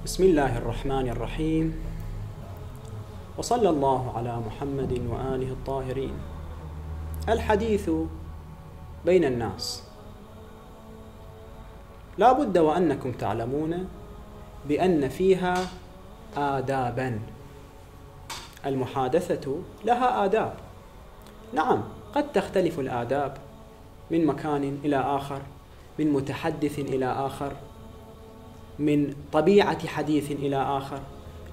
بسم الله الرحمن الرحيم. وصلى الله على محمد وآله الطاهرين. الحديث بين الناس. لا بد وأنكم تعلمون بأن فيها آدابا. المحادثة لها آداب. نعم قد تختلف الآداب من مكان إلى آخر من متحدث إلى آخر من طبيعة حديث إلى آخر.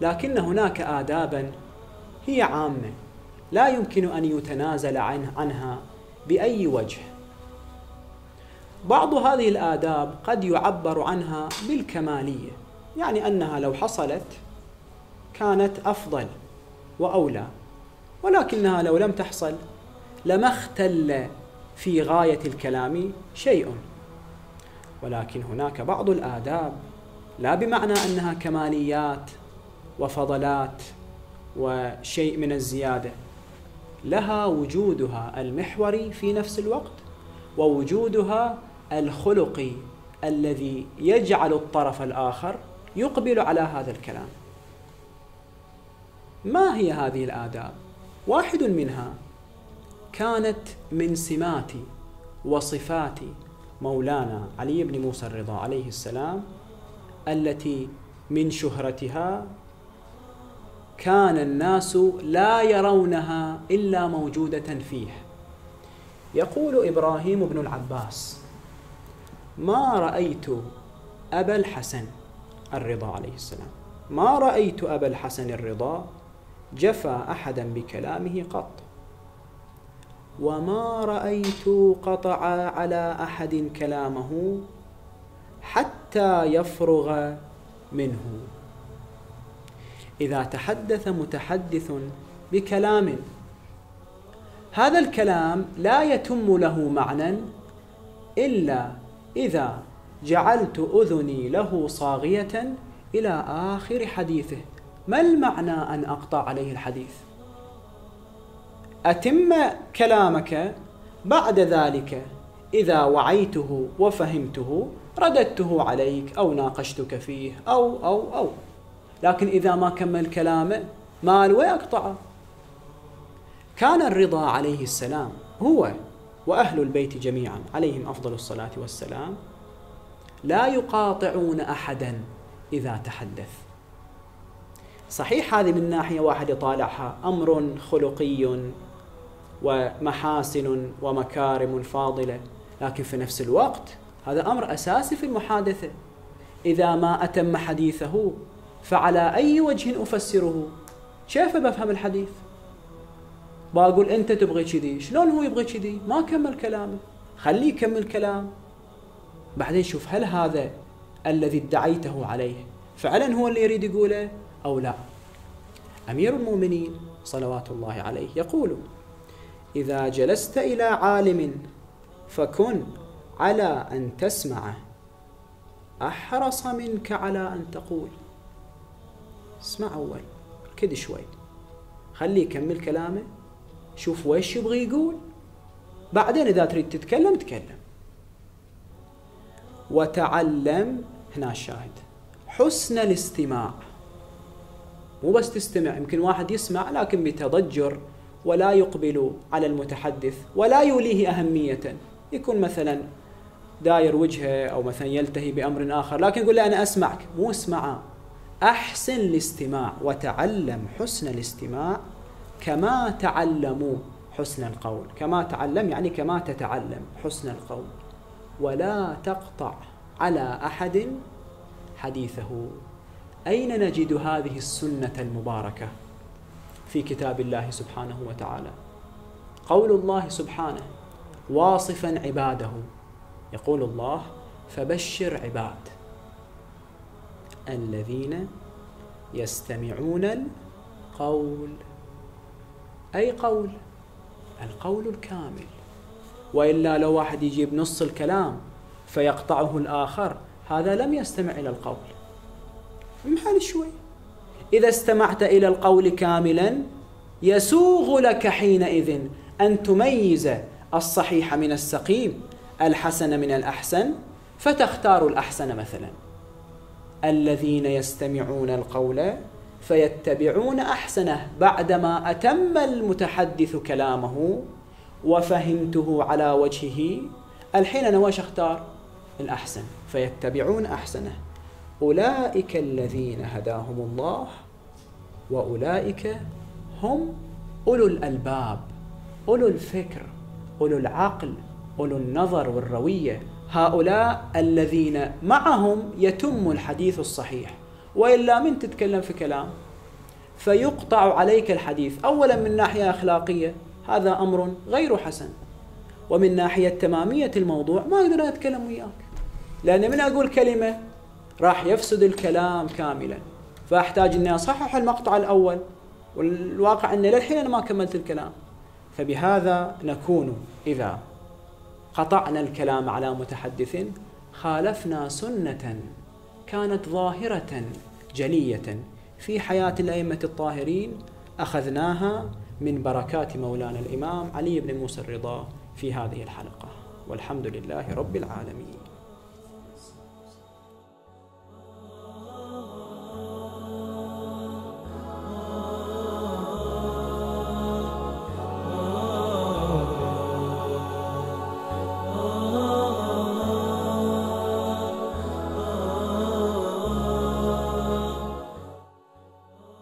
لكن هناك آدابا هي عامة لا يمكن أن يتنازل عنها بأي وجه. بعض هذه الآداب قد يعبر عنها بالكمالية يعني أنها لو حصلت كانت أفضل وأولى ولكنها لو لم تحصل لما اختل في غاية الكلام شيء. ولكن هناك بعض الآداب لا بمعنى أنها كماليات وفضلات وشيء من الزيادة لها وجودها المحوري في نفس الوقت ووجودها الخلقي الذي يجعل الطرف الآخر يقبل على هذا الكلام ما هي هذه الآداب؟ واحد منها كانت من سمات وصفات مولانا علي بن موسى الرضا عليه السلام التي من شهرتها كان الناس لا يرونها إلا موجودة فيه. يقول إبراهيم بن العباس ما رأيت أبا الحسن الرضا عليه السلام. ما رأيت أبا الحسن الرضا جفى أحدا بكلامه قط. وما رأيت قطع على أحد كلامه حتى يفرغ منه. إذا تحدث متحدث بكلام هذا الكلام لا يتم له معنى إلا إذا جعلت أذني له صاغية إلى آخر حديثه. ما المعنى أن أقطع عليه الحديث؟ أتم كلامك بعد ذلك إذا وعيته وفهمته رددته عليك أو ناقشتك فيه أو أو أو. لكن إذا ما كمل كلامه مال ويقطعه كان الرضا عليه السلام هو وأهل البيت جميعا عليهم أفضل الصلاة والسلام لا يقاطعون احدا إذا تحدث. صحيح هذه من ناحية واحد يطالعها أمر خلقي ومحاسن ومكارم فاضلة. لكن في نفس الوقت هذا أمر أساسي في المحادثة. إذا ما أتم حديثه فعلى أي وجه أفسره؟ كيف بفهم الحديث؟ بقول أنت تبغي كذي شلون هو يبغي كذي؟ ما كمل كلامه. خليه يكمل كلام. بعدين شوف هل هذا الذي ادعيته عليه فعلا هو اللي يريد يقوله أو لا؟ أمير المؤمنين صلوات الله عليه يقول إذا جلست إلى عالم فكن على أن تسمع. أحرص منك على أن تقول. اسمع أول كد شوي. خليه يكمل كلامه شوف ويش يبغي يقول. بعدين إذا تريد تتكلم تكلم. وتعلم هنا الشاهد حسن الاستماع. مو بس تستمع يمكن واحد يسمع لكن بتضجر ولا يقبل على المتحدث ولا يوليه أهمية. يكون مثلا داير وجهه أو مثلا يلتهي بأمر آخر لكن يقول له أنا أسمعك. مو اسمع. أحسن الاستماع وتعلم حسن الاستماع كما تعلموا حسن القول. كما تعلم يعني كما تتعلم حسن القول. ولا تقطع على أحد حديثه. أين نجد هذه السنة المباركة في كتاب الله سبحانه وتعالى؟ قول الله سبحانه. واصفا عباده. يقول الله فبشر عباد الذين يستمعون القول. أي قول؟ القول الكامل. وإلا لو واحد يجيب نص الكلام فيقطعه الآخر هذا لم يستمع إلى القول. محل شوي. إذا استمعت إلى القول كاملا يسوغ لك حينئذ أن تميز الصحيح من السقيم الحسن من الأحسن فتختار الأحسن مثلا. الذين يستمعون القول فيتبعون أحسنه بعدما أتم المتحدث كلامه وفهمته على وجهه. الحين أنا وش أختار؟ الأحسن فيتبعون أحسنه. أولئك الذين هداهم الله وأولئك هم أولو الألباب أولو الفكر. أولو العقل أولو النظر والروية هؤلاء الذين معهم يتم الحديث الصحيح. وإلا من تتكلم في كلام؟ فيقطع عليك الحديث. اولا من ناحية أخلاقية هذا أمر غير حسن. ومن ناحية تمامية الموضوع ما أقدر أتكلم وياك. لأن من أقول كلمة راح يفسد الكلام كاملا. فأحتاج إني أصحح المقطع الأول والواقع ان للحين أنا ما كملت الكلام. فبهذا نكون إذا قطعنا الكلام على متحدث خالفنا سنة كانت ظاهرة جلية في حياة الأئمة الطاهرين أخذناها من بركات مولانا الإمام علي بن موسى الرضا في هذه الحلقة. والحمد لله رب العالمين.